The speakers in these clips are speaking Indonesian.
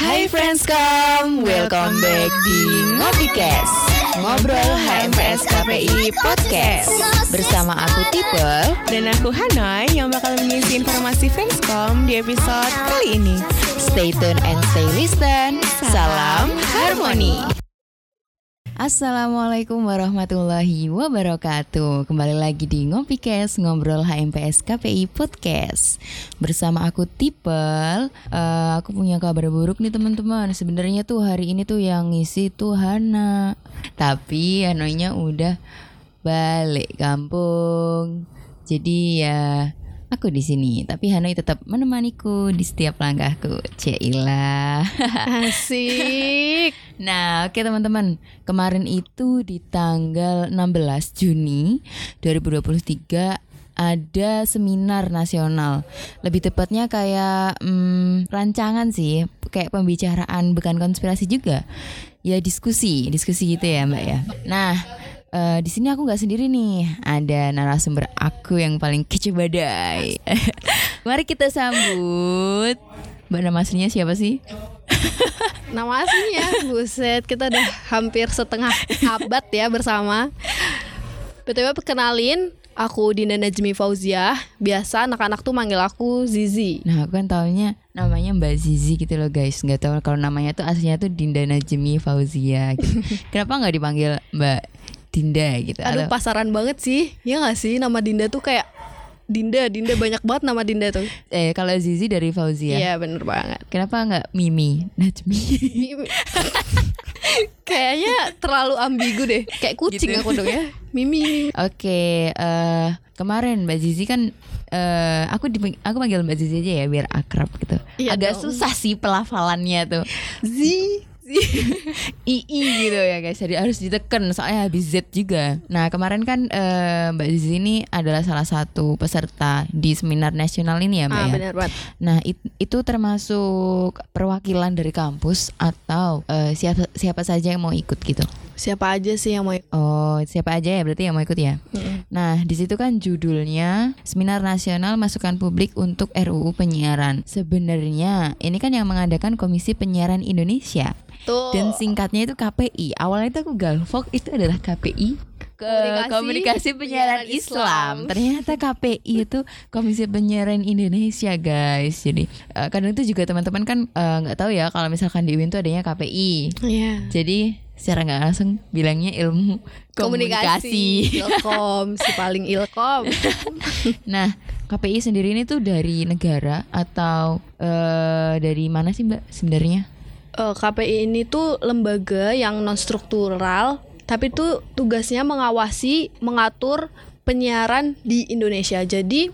Hai Friendscom, welcome back di Ngobicast Ngobrol HMPS KPI Podcast. Bersama aku Tipe. Dan aku Hanoi yang bakal mengisi informasi Friendscom di episode kali ini. Stay tune and stay listen. Salam Harmoni Assalamualaikum warahmatullahi wabarakatuh. Kembali lagi di Ngopikes Ngobrol HMPS KPI Podcast. Bersama aku Tipel. Uh, Aku punya kabar buruk nih teman-teman. Sebenarnya tuh hari ini tuh yang ngisi tuh Hana. Tapi Hanoinya udah balik kampung. Jadi ya aku di sini, tapi Hanoi tetap menemaniku di setiap langkahku. Cila. Asik. nah, oke okay, teman-teman. Kemarin itu di tanggal 16 Juni 2023 ada seminar nasional. Lebih tepatnya kayak hmm, rancangan sih, kayak pembicaraan bukan konspirasi juga. Ya diskusi, diskusi gitu ya, Mbak ya. Nah, uh, di sini aku nggak sendiri nih, ada narasumber aku yang paling kece badai. Mari kita sambut. Mbak nama aslinya siapa sih? nama aslinya, buset, kita udah hampir setengah abad ya bersama. BTW perkenalin, aku Dinda Najmi Fauzia. Biasa anak-anak tuh manggil aku Zizi. Nah, aku kan taunya namanya Mbak Zizi gitu loh guys. Nggak tahu kalau namanya tuh aslinya tuh Dinda Najmi Fauzia. Gitu. Kenapa nggak dipanggil Mbak Dinda gitu. Aduh atau... pasaran banget sih. Ya gak sih nama Dinda tuh kayak Dinda, Dinda banyak banget nama Dinda tuh. Eh kalau Zizi dari Fauzia. Iya bener banget. Kenapa nggak Mimi, Najmi? Mimi. Kayaknya terlalu ambigu deh. Kayak kucing gitu. aku dong ya. Mimi. Oke, okay, uh, eh, kemarin Mbak Zizi kan uh, aku di, aku panggil Mbak Zizi aja ya biar akrab gitu. Iya Agak dong. susah sih pelafalannya tuh. Zi II gitu ya guys. Jadi harus diteken soalnya habis Z juga. Nah kemarin kan uh, Mbak Zizi ini adalah salah satu peserta di seminar nasional ini ya Mbak ah, ya? benar banget. nah it, itu termasuk perwakilan dari kampus atau uh, siapa siapa saja yang mau ikut gitu siapa aja sih yang mau ikut? Oh, siapa aja ya berarti yang mau ikut ya? Hmm. Nah, di situ kan judulnya Seminar Nasional Masukan Publik untuk RUU Penyiaran. Sebenarnya ini kan yang mengadakan Komisi Penyiaran Indonesia. Tuh. Dan singkatnya itu KPI. Awalnya itu aku galvok itu adalah KPI ke komunikasi, komunikasi penyiaran Islam. Islam. Ternyata KPI itu Komisi Penyiaran Indonesia, guys. Jadi uh, kadang itu juga teman-teman kan eh, nggak uh, tahu ya kalau misalkan di UIN itu adanya KPI. Yeah. Jadi secara nggak langsung bilangnya ilmu komunikasi. komunikasi. Ilkom, si paling ilkom. nah, KPI sendiri ini tuh dari negara atau uh, dari mana sih Mbak sebenarnya? uh, eh, KPI ini tuh lembaga yang non struktural tapi tuh tugasnya mengawasi mengatur penyiaran di Indonesia jadi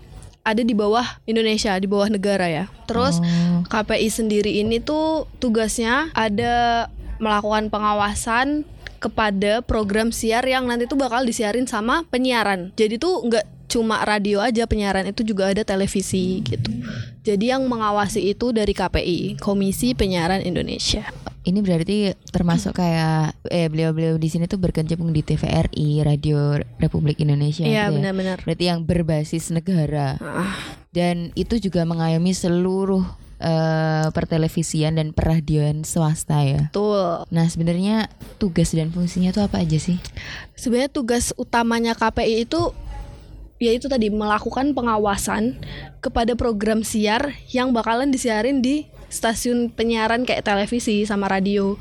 ada di bawah Indonesia di bawah negara ya terus oh. KPI sendiri ini tuh tugasnya ada melakukan pengawasan kepada program siar yang nanti tuh bakal disiarin sama penyiaran. Jadi tuh nggak cuma radio aja penyiaran itu juga ada televisi gitu. Jadi yang mengawasi itu dari KPI, Komisi Penyiaran Indonesia. Ini berarti termasuk kayak eh beliau-beliau di sini tuh berkecimpung di TVRI, Radio Republik Indonesia. Iya, gitu ya. benar-benar. Berarti yang berbasis negara. Ah. Dan itu juga mengayomi seluruh uh, pertelevisian dan peradioan swasta ya. Betul. Nah, sebenarnya tugas dan fungsinya tuh apa aja sih? Sebenarnya tugas utamanya KPI itu yaitu tadi melakukan pengawasan kepada program siar yang bakalan disiarin di stasiun penyiaran kayak televisi sama radio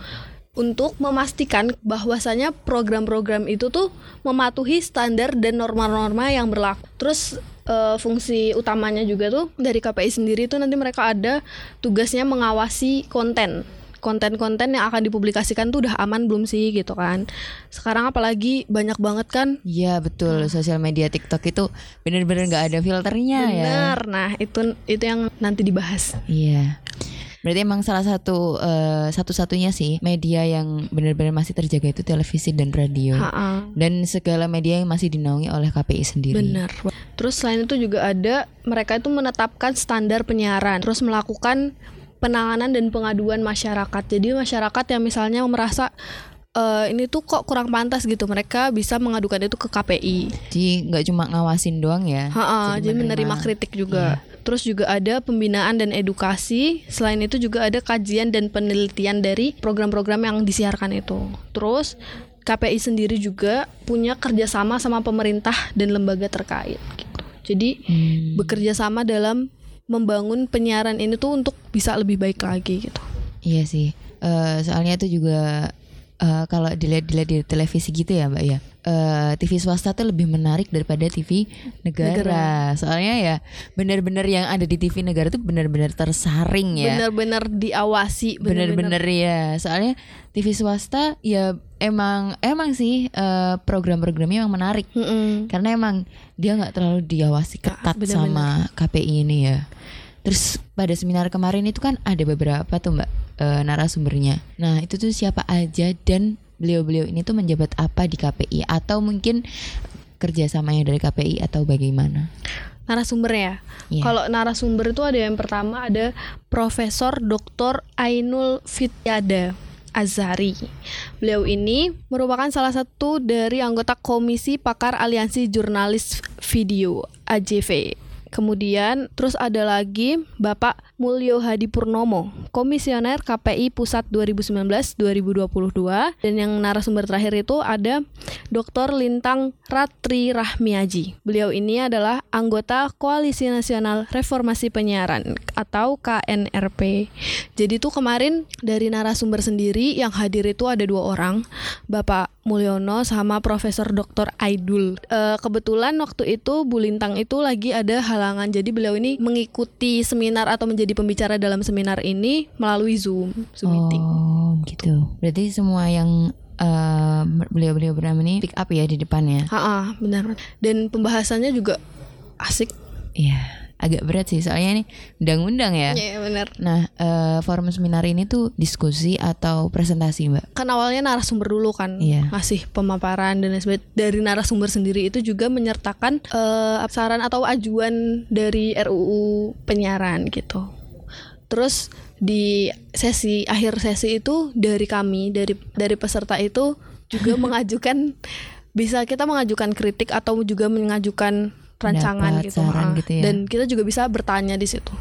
untuk memastikan bahwasanya program-program itu tuh mematuhi standar dan norma-norma yang berlaku. Terus uh, fungsi utamanya juga tuh dari KPI sendiri tuh nanti mereka ada tugasnya mengawasi konten konten-konten yang akan dipublikasikan tuh udah aman belum sih gitu kan sekarang apalagi banyak banget kan iya betul sosial media TikTok itu bener-bener nggak ada filternya bener. ya bener nah itu itu yang nanti dibahas iya Berarti emang salah satu uh, satu-satunya sih media yang benar-benar masih terjaga itu televisi dan radio. Ha-ha. Dan segala media yang masih dinaungi oleh KPI sendiri. Benar. Terus selain itu juga ada mereka itu menetapkan standar penyiaran, terus melakukan penanganan dan pengaduan masyarakat. Jadi masyarakat yang misalnya merasa uh, ini tuh kok kurang pantas gitu mereka bisa mengadukan itu ke KPI jadi nggak cuma ngawasin doang ya ha -ha, jadi, jadi menerima kritik juga iya. Terus juga ada pembinaan dan edukasi. Selain itu juga ada kajian dan penelitian dari program-program yang disiarkan itu. Terus KPI sendiri juga punya kerjasama sama pemerintah dan lembaga terkait. Jadi Hmm. bekerja sama dalam membangun penyiaran ini tuh untuk bisa lebih baik lagi gitu. Iya sih. Eh, soalnya itu juga eh, kalau dilihat-dilihat di televisi gitu ya, Mbak ya. eh, TV swasta tuh lebih menarik daripada TV negara. Soalnya ya benar-benar yang ada di TV negara tuh benar-benar tersaring ya. Benar-benar diawasi, Bener-bener ya. Soalnya TV swasta ya emang emang sih eh, program-programnya emang menarik Mm-mm. karena emang dia nggak terlalu diawasi ketat bener-bener. sama KPI ini ya. Terus pada seminar kemarin itu kan ada beberapa tuh mbak eh, narasumbernya. Nah itu tuh siapa aja dan beliau-beliau ini tuh menjabat apa di KPI atau mungkin kerjasamanya dari KPI atau bagaimana? narasumber ya. Iya. Kalau narasumber itu ada yang pertama ada Profesor Dr. Ainul Fityada Azhari. Beliau ini merupakan salah satu dari anggota Komisi Pakar Aliansi Jurnalis Video AJV. Kemudian terus ada lagi Bapak Mulyo Hadi Purnomo, Komisioner KPI Pusat 2019-2022 dan yang narasumber terakhir itu ada Dr. Lintang Ratri Rahmiaji. Beliau ini adalah anggota Koalisi Nasional Reformasi Penyiaran atau KNRP. Jadi tuh kemarin dari narasumber sendiri yang hadir itu ada dua orang, Bapak Mulyono sama Profesor Dr. Aidul. Eh, kebetulan waktu itu Bu Lintang itu lagi ada halangan, jadi beliau ini mengikuti seminar atau menjadi pembicara dalam seminar ini melalui Zoom, Zoom meeting. Oh gitu. Berarti semua yang eh, beliau-beliau bernama ini pick up ya di depannya. Ha, benar. Dan pembahasannya juga asik. Iya, agak berat sih soalnya ini undang-undang ya. Iya, benar. Nah, eh, forum seminar ini tuh diskusi atau presentasi, Mbak? Kan awalnya narasumber dulu kan Iya. ngasih pemaparan dan lain sebagainya. Dari narasumber sendiri itu juga menyertakan eh, saran atau ajuan dari RUU penyiaran gitu. Terus di sesi akhir sesi itu dari kami dari dari peserta itu juga mengajukan bisa kita mengajukan kritik atau juga mengajukan rancangan gitu. saran Ah. gitu ya. Dan kita juga bisa bertanya di situ.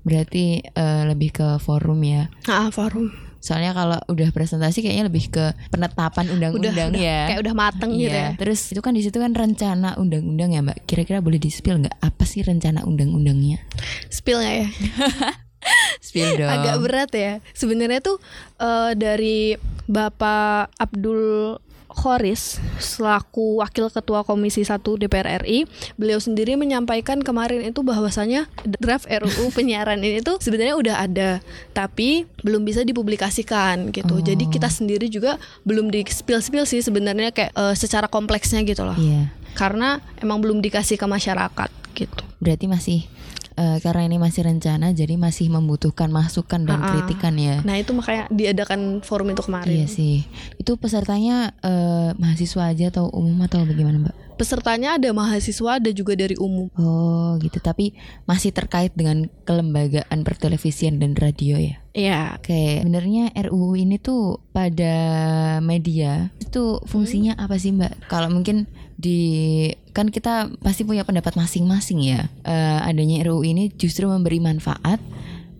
Berarti eh, lebih ke forum ya. Ah, forum. Soalnya kalau udah presentasi kayaknya lebih ke penetapan undang-undang ya. kayak udah mateng gitu Iya. ya. Terus itu kan di situ kan rencana undang-undang ya, Mbak. Kira-kira boleh di-spill nggak apa sih rencana undang-undangnya? Spill nggak ya? Spill dong. Agak berat ya. Sebenarnya tuh eh, dari Bapak Abdul Khoris selaku Wakil Ketua Komisi 1 DPR RI, beliau sendiri menyampaikan kemarin itu bahwasanya draft RUU penyiaran ini tuh sebenarnya udah ada, tapi belum bisa dipublikasikan gitu. Jadi kita sendiri juga belum di spill-spill sih sebenarnya kayak eh, secara kompleksnya gitu loh. Iya. Karena emang belum dikasih ke masyarakat gitu. Berarti masih eh, karena ini masih rencana jadi masih membutuhkan masukan dan Ah, ah. kritikan ya. Nah, itu makanya diadakan forum itu kemarin. Iya sih. Itu pesertanya eh, mahasiswa aja atau umum atau bagaimana, Mbak? Pesertanya ada mahasiswa, ada juga dari umum. Oh, gitu. Tapi masih terkait dengan kelembagaan pertelevisian dan radio ya. Iya, Oke, sebenarnya RUU ini tuh pada media itu fungsinya apa sih Mbak? Kalau mungkin di kan kita pasti punya pendapat masing-masing ya. Eh, adanya RUU ini justru memberi manfaat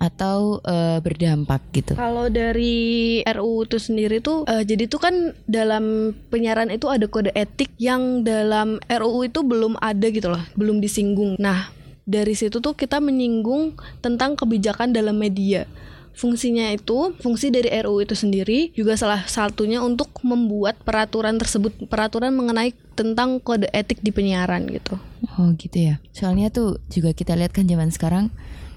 atau eh, berdampak gitu. Kalau dari RUU itu sendiri tuh, eh, jadi tuh kan dalam penyiaran itu ada kode etik yang dalam RUU itu belum ada gitu loh, belum disinggung. Nah, dari situ tuh kita menyinggung tentang kebijakan dalam media. Fungsinya itu, fungsi dari RUU itu sendiri juga salah satunya untuk membuat peraturan tersebut, peraturan mengenai tentang kode etik di penyiaran gitu. Oh gitu ya. Soalnya tuh juga kita lihat kan zaman sekarang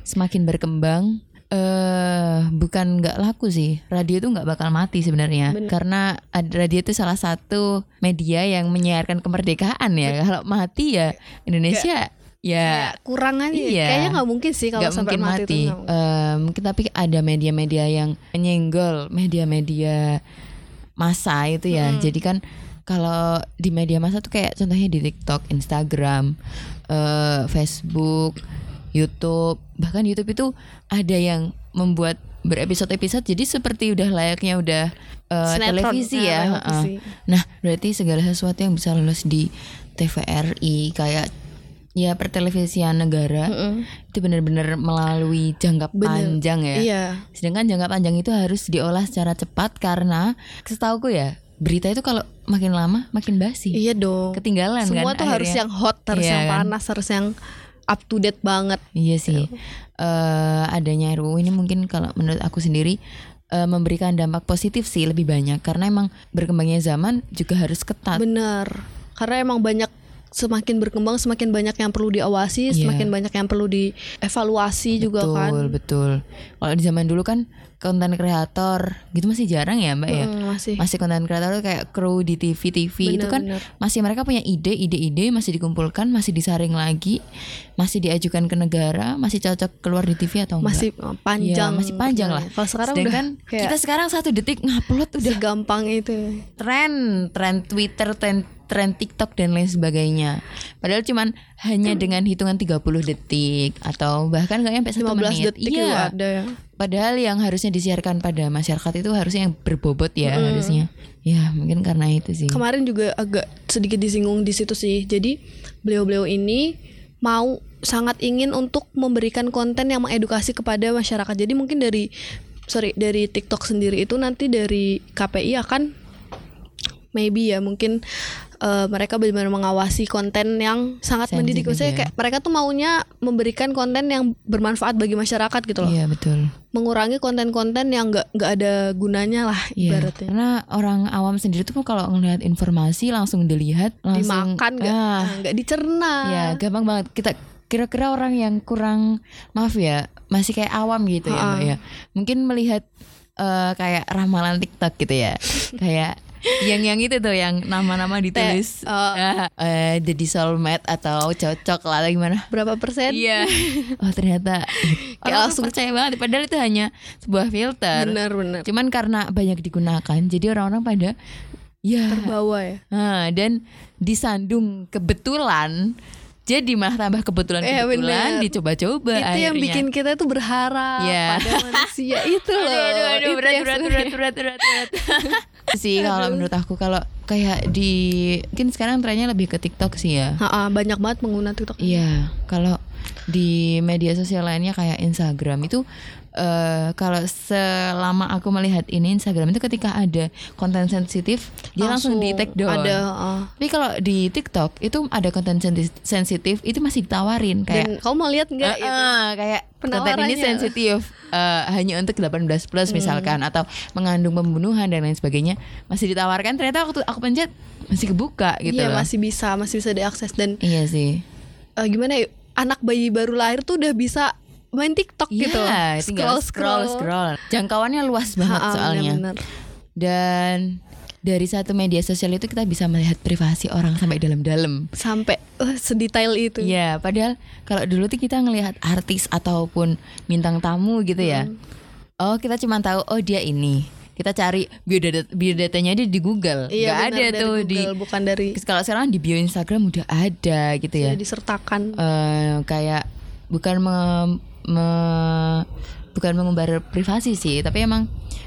semakin berkembang eh bukan nggak laku sih radio tuh nggak bakal mati sebenarnya karena ad- radio itu salah satu media yang menyiarkan kemerdekaan ya kalau mati ya Indonesia ya Kayak kurang aja. Iya. Kayaknya nggak mungkin sih kalau nggak sampai mungkin mati, mati, mungkin. Mungkin tapi ada media-media yang menyenggol media-media masa itu ya Hmm. jadi kan kalau di media masa tuh kayak contohnya di TikTok, Instagram, eh, Facebook, YouTube, bahkan YouTube itu ada yang membuat berepisode-episode jadi seperti udah layaknya udah Sinetron. televisi Nah, ya. televisi. Heeh. Nah, berarti segala sesuatu yang bisa lolos di TVRI kayak ya pertelevisian negara Mm-mm. itu benar-benar melalui jangka Bener. panjang ya. Iya. Sedangkan jangka panjang itu harus diolah secara cepat karena setahuku ya berita itu kalau makin lama makin basi. Iya dong. Ketinggalan Semua kan tuh harus akhirnya. yang hot, harus Iya yang kan? panas, harus yang up to date banget. Iya sih. Eh adanya RUU ini mungkin kalau menurut aku sendiri eh, memberikan dampak positif sih lebih banyak karena emang berkembangnya zaman juga harus ketat. Bener. Karena emang banyak semakin berkembang semakin banyak yang perlu diawasi, Iya. semakin banyak yang perlu dievaluasi juga betul, kan. betul. Kalau di zaman dulu kan konten kreator gitu masih jarang ya, Mbak ya. Mm, masih. Masih konten kreator tuh kayak kru di TV TV itu kan Bener-bener. masih mereka punya ide, ide-ide masih dikumpulkan, masih disaring lagi, masih diajukan ke negara, masih cocok keluar di TV atau enggak. masih uh, panjang. Iya, masih panjang lah. Kalau sekarang Sedangkan udah kayak kita sekarang satu detik ngupload udah segampang itu. tren, tren Twitter, tren tren TikTok dan lain sebagainya. Padahal cuman hanya dengan hitungan 30 detik atau bahkan nggak sampai 15 satu menit. detik iya. ada ya. Padahal yang harusnya disiarkan pada masyarakat itu harusnya yang berbobot ya harusnya. Ya mungkin karena itu sih. Kemarin juga agak sedikit disinggung di situ sih. Jadi beliau-beliau ini mau sangat ingin untuk memberikan konten yang mengedukasi kepada masyarakat. Jadi mungkin dari sorry dari TikTok sendiri itu nanti dari KPI akan maybe ya mungkin eh, mereka benar-benar mengawasi konten yang sangat mendidik. Sensitif Maksudnya ya. kayak mereka tuh maunya memberikan konten yang bermanfaat bagi masyarakat gitu loh. Iya betul. Mengurangi konten-konten yang nggak nggak ada gunanya lah Iya. ibaratnya. Karena orang awam sendiri tuh kalau ngelihat informasi langsung dilihat langsung Dimakan nggak Ah, nah, nggak dicerna. Ya gampang banget kita kira-kira orang yang kurang maaf ya masih kayak awam gitu ya mbak ya mungkin melihat eh, kayak ramalan TikTok gitu ya kayak yang yang itu tuh yang nama-nama ditulis oh. eh, jadi soulmate atau cocok lah atau gimana berapa persen? Iya. Oh ternyata Kayak langsung- percaya banget. Padahal itu hanya sebuah filter. Benar benar. Cuman karena banyak digunakan, jadi orang-orang pada ya. Terbawa ya. Nah, dan disandung kebetulan, jadi malah tambah kebetulan Eh, dicoba-coba. itu yang akhirnya. bikin kita tuh berharap Iya. pada manusia itu loh. Aduh, aduh, aduh, Itu berat, yang berat, berat, berat, berat, berat. sih kalau menurut aku kalau kayak di mungkin sekarang trennya lebih ke TikTok sih ya. Ha-ha, banyak banget pengguna TikTok. Iya, kalau di media sosial lainnya kayak Instagram itu eh kalau selama aku melihat ini Instagram itu ketika ada konten sensitif dia langsung, di take down. Ada uh, Tapi kalau di TikTok itu ada konten sensi- sensitif itu masih ditawarin dan kayak kamu mau lihat nggak "Eh, itu? eh," kayak konten ini sensitif eh, hanya untuk 18 plus Hmm. misalkan atau mengandung pembunuhan dan lain sebagainya masih ditawarkan ternyata waktu aku pencet masih kebuka gitu Iya masih bisa masih bisa diakses dan Iya sih. eh, gimana ya anak bayi baru lahir tuh udah bisa main TikTok gitu. Iya, tinggal scroll scroll. Jangkauannya luas banget Ha-ha, soalnya. benar-benar. Dan dari satu media sosial itu kita bisa melihat privasi orang sampai dalam-dalam. Sampai eh, sedetail itu. Iya, padahal kalau dulu tuh kita ngelihat artis ataupun bintang tamu gitu ya. Hmm. Oh, kita cuma tahu oh dia ini. Kita cari biodata biodatanya dia di Google. Iya, Nggak benar, ada tuh di Google, bukan dari kalau sekarang di bio Instagram udah ada gitu ya. sudah disertakan. eh kayak bukan me- bukan mengumbar privasi sih tapi emang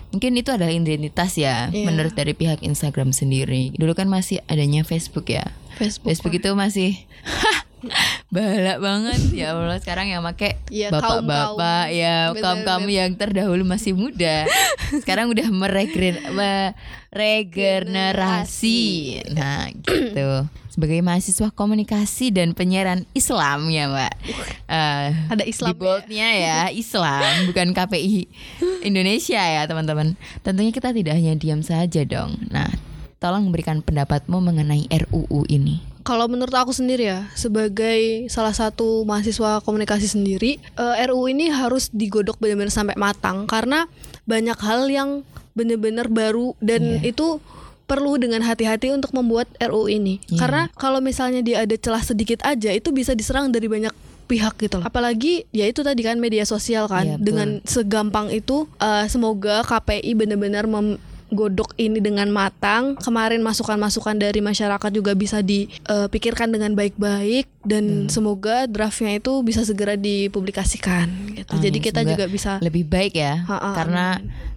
mungkin itu adalah identitas ya Iya. menurut dari pihak Instagram sendiri dulu kan masih adanya Facebook ya Facebook. Facebook itu masih balak banget. Ya Allah sekarang yang make Iya, bapak-bapak ya kaum kaum bener. yang terdahulu masih muda. Sekarang udah meregren meregenerasi nah gitu. Sebagai mahasiswa komunikasi dan penyiaran Islam ya mbak. Eh, Ada Islam di boldnya ya Islam bukan KPI Indonesia ya teman-teman. Tentunya kita tidak hanya diam saja dong. Nah tolong memberikan pendapatmu mengenai RUU ini Kalau menurut aku sendiri ya, sebagai salah satu mahasiswa komunikasi sendiri, eh, RUU ini harus digodok benar-benar sampai matang karena banyak hal yang benar-benar baru dan Iya. itu perlu dengan hati-hati untuk membuat RUU ini. Iya. Karena kalau misalnya dia ada celah sedikit aja itu bisa diserang dari banyak pihak gitu loh. Apalagi ya itu tadi kan media sosial kan betul. dengan segampang itu eh, semoga KPI benar-benar menggodok ini dengan matang. Kemarin masukan-masukan dari masyarakat juga bisa dipikirkan dengan baik-baik Hmm. dan semoga draftnya itu bisa segera dipublikasikan gitu. Amin. Jadi kita juga bisa lebih baik ya Ha-ha, karena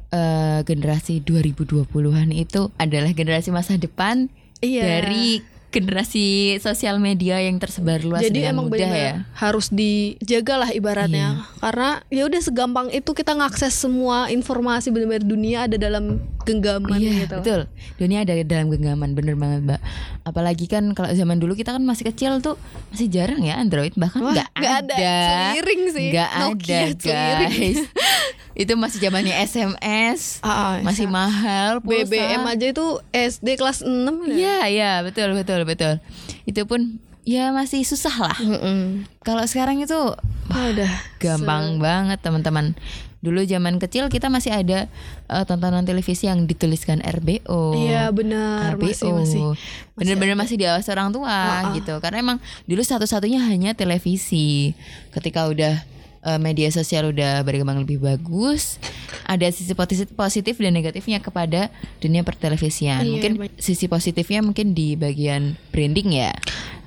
eh, generasi 2020-an itu adalah generasi masa depan Iya. dari generasi sosial media yang tersebar luas Jadi dengan emang mudah ya. harus dijaga lah ibaratnya. Karena ya udah segampang itu kita ngakses semua informasi benar-benar dunia ada dalam genggaman Iya gitu. betul dunia ada dalam genggaman bener banget mbak apalagi kan kalau zaman dulu kita kan masih kecil tuh masih jarang ya Android bahkan nggak ada, ada. Seiring sih. nggak ada guys itu masih zamannya SMS Ah, ah, masih mahal pulsa. BBM aja itu SD kelas 6 ya. Iya iya betul betul betul. Itu pun ya masih susah lah. Mm-mm. kalau sekarang itu Ah, udah gampang banget teman-teman. Dulu zaman kecil kita masih ada eh, tontonan televisi yang dituliskan RBO Iya benar. RBO masih masih. bener-bener masih diawasi orang tua Ah, ah. gitu. Karena emang dulu satu-satunya hanya televisi. Ketika udah eh, media sosial udah berkembang lebih bagus ada sisi positif, positif dan negatifnya kepada dunia pertelevisian. Iya, mungkin baik. sisi positifnya mungkin di bagian branding ya.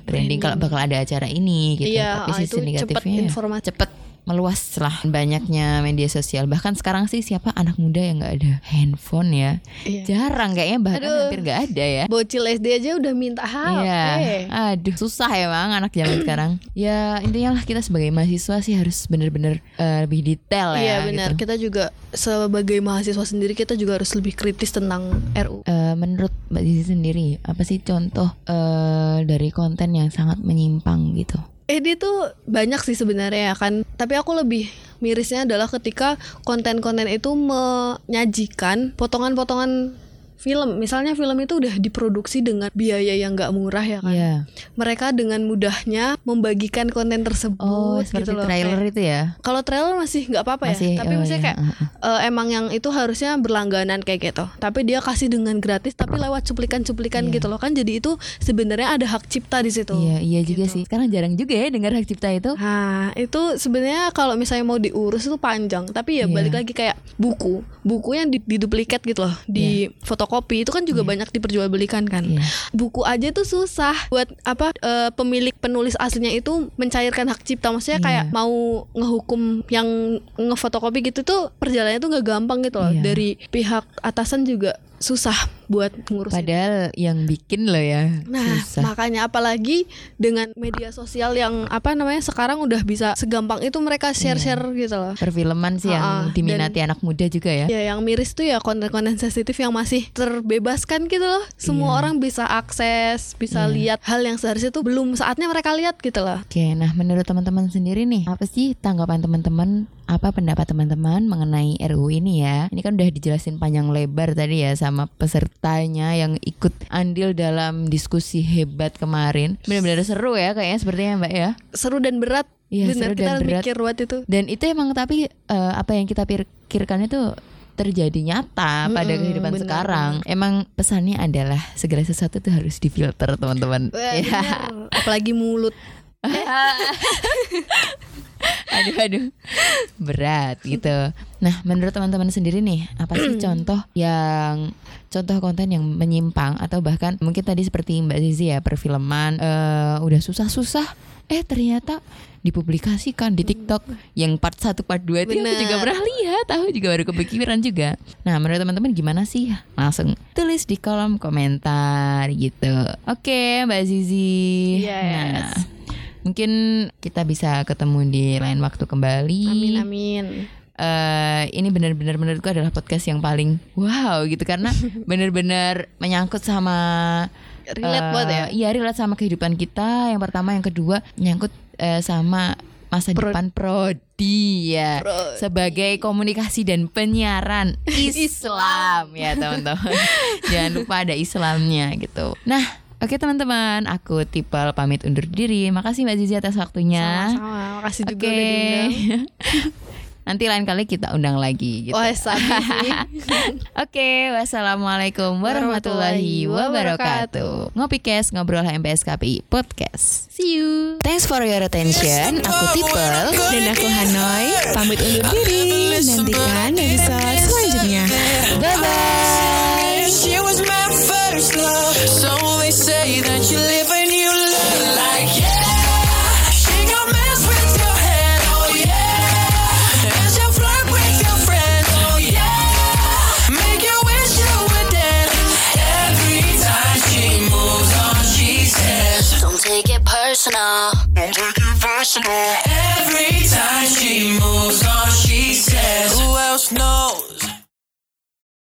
Branding. kalau bakal ada acara ini gitu Iya, tapi ah, sisi itu cepet negatifnya ya. informasi. cepet meluas lah banyaknya media sosial bahkan sekarang sih siapa anak muda yang nggak ada handphone ya Iya. jarang kayaknya bahkan Aduh. hampir nggak ada ya Bocil SD aja udah minta HP. Iya, aduh susah emang anak zaman sekarang. Ya intinya lah kita sebagai mahasiswa sih harus bener-bener eh, lebih detail ya. Iya benar. gitu. Kita juga sebagai mahasiswa sendiri kita juga harus lebih kritis tentang RU. Eh, menurut Mbak Zizi sendiri, apa sih contoh eh, dari konten yang sangat menyimpang gitu? Eh dia tuh banyak sih sebenarnya ya kan. Tapi aku lebih mirisnya adalah ketika konten-konten itu menyajikan potongan-potongan film. Misalnya film itu udah diproduksi dengan biaya yang nggak murah ya kan. Iya. Mereka dengan mudahnya membagikan konten tersebut Oh, seperti gitu loh. trailer Kayak- itu ya? Kalau trailer masih nggak apa-apa Masih, ya. Tapi oh, maksudnya iya, kayak eh, emang yang itu harusnya berlangganan kayak gitu. Tapi dia kasih dengan gratis tapi lewat cuplikan-cuplikan Iya. gitu loh kan. Jadi itu sebenarnya ada hak cipta di situ. Iya, iya juga Gitu. sih. Sekarang jarang juga ya dengar hak cipta itu. Nah, itu sebenarnya kalau misalnya mau diurus itu panjang, tapi ya Iya. balik lagi kayak buku. Buku yang di, diduplikat gitu loh, di fotokopi itu kan juga banyak diperjualbelikan kan. Iya. Buku aja tuh susah buat apa eh, pemilik penulis aslinya itu mencairkan hak cipta. Maksudnya Iya. kayak mau ngehukum yang ngefotokopi gitu tuh perjalanannya tuh nggak gampang gitu loh. Iya. Dari pihak atasan juga susah buat ngurus Padahal yang bikin lo ya Nah, susah. makanya apalagi dengan media sosial yang apa namanya sekarang udah bisa segampang itu mereka share-share gitu loh. Perfilman sih yang diminati anak muda juga ya. Ya, yang miris tuh ya konten-konten sensitif yang masih terbebaskan gitu loh. Semua Iya. orang bisa akses, bisa Iya. lihat hal yang seharusnya tuh belum saatnya mereka lihat gitu loh. Oke, nah menurut teman-teman sendiri nih, apa sih tanggapan teman-teman, apa pendapat teman-teman mengenai RUU ini ya? Ini kan udah dijelasin panjang lebar tadi ya sama pesertanya yang ikut andil dalam diskusi hebat kemarin. Benar-benar seru ya kayaknya sepertinya Mbak ya. Seru dan berat. Iya, Bener, seru kita dan berat. mikir buat itu. Dan itu emang tapi eh, apa yang kita pikirkan itu terjadi nyata pada Mm-mm, kehidupan benar, sekarang. Emang pesannya adalah segala sesuatu itu harus difilter, teman-teman. Ya. bener. Apalagi mulut. aduh aduh berat gitu nah menurut teman-teman sendiri nih apa sih contoh yang contoh konten yang menyimpang atau bahkan mungkin tadi seperti Mbak Zizi ya perfilman eh, udah susah-susah eh ternyata dipublikasikan di TikTok. Yang part 1 part 2 itu aku juga pernah lihat tahu juga baru kepikiran juga. Nah menurut teman-teman gimana sih? Langsung tulis di kolom komentar gitu. Oke Mbak Zizi. Yes. nah mungkin kita bisa ketemu di lain waktu kembali. Amin amin. Eh ini benar-benar menurutku adalah podcast yang paling wow gitu karena benar-benar menyangkut sama Relate eh, banget ya. Iya relate sama kehidupan kita. Yang pertama, yang kedua menyangkut eh, sama masa Pro- depan prodi ya Prodi. sebagai komunikasi dan penyiaran Islam ya teman-teman. Jangan lupa ada Islamnya gitu. Nah. Oke teman-teman, aku Tipal pamit undur diri. Makasih Mbak Zizi atas waktunya. Sama-sama. Makasih juga Oke. Nanti lain kali kita undang lagi gitu. Sih. Oke, wassalamualaikum warahmatullahi wabarakatuh. Ngopi Kes, ngobrol HMPS KPI Podcast. See you. Thanks for your attention. Aku Tipel. Dan aku Hanoi, pamit undur diri. Nantikan episode selanjutnya. Bye bye. She was my first love. So they say that you live and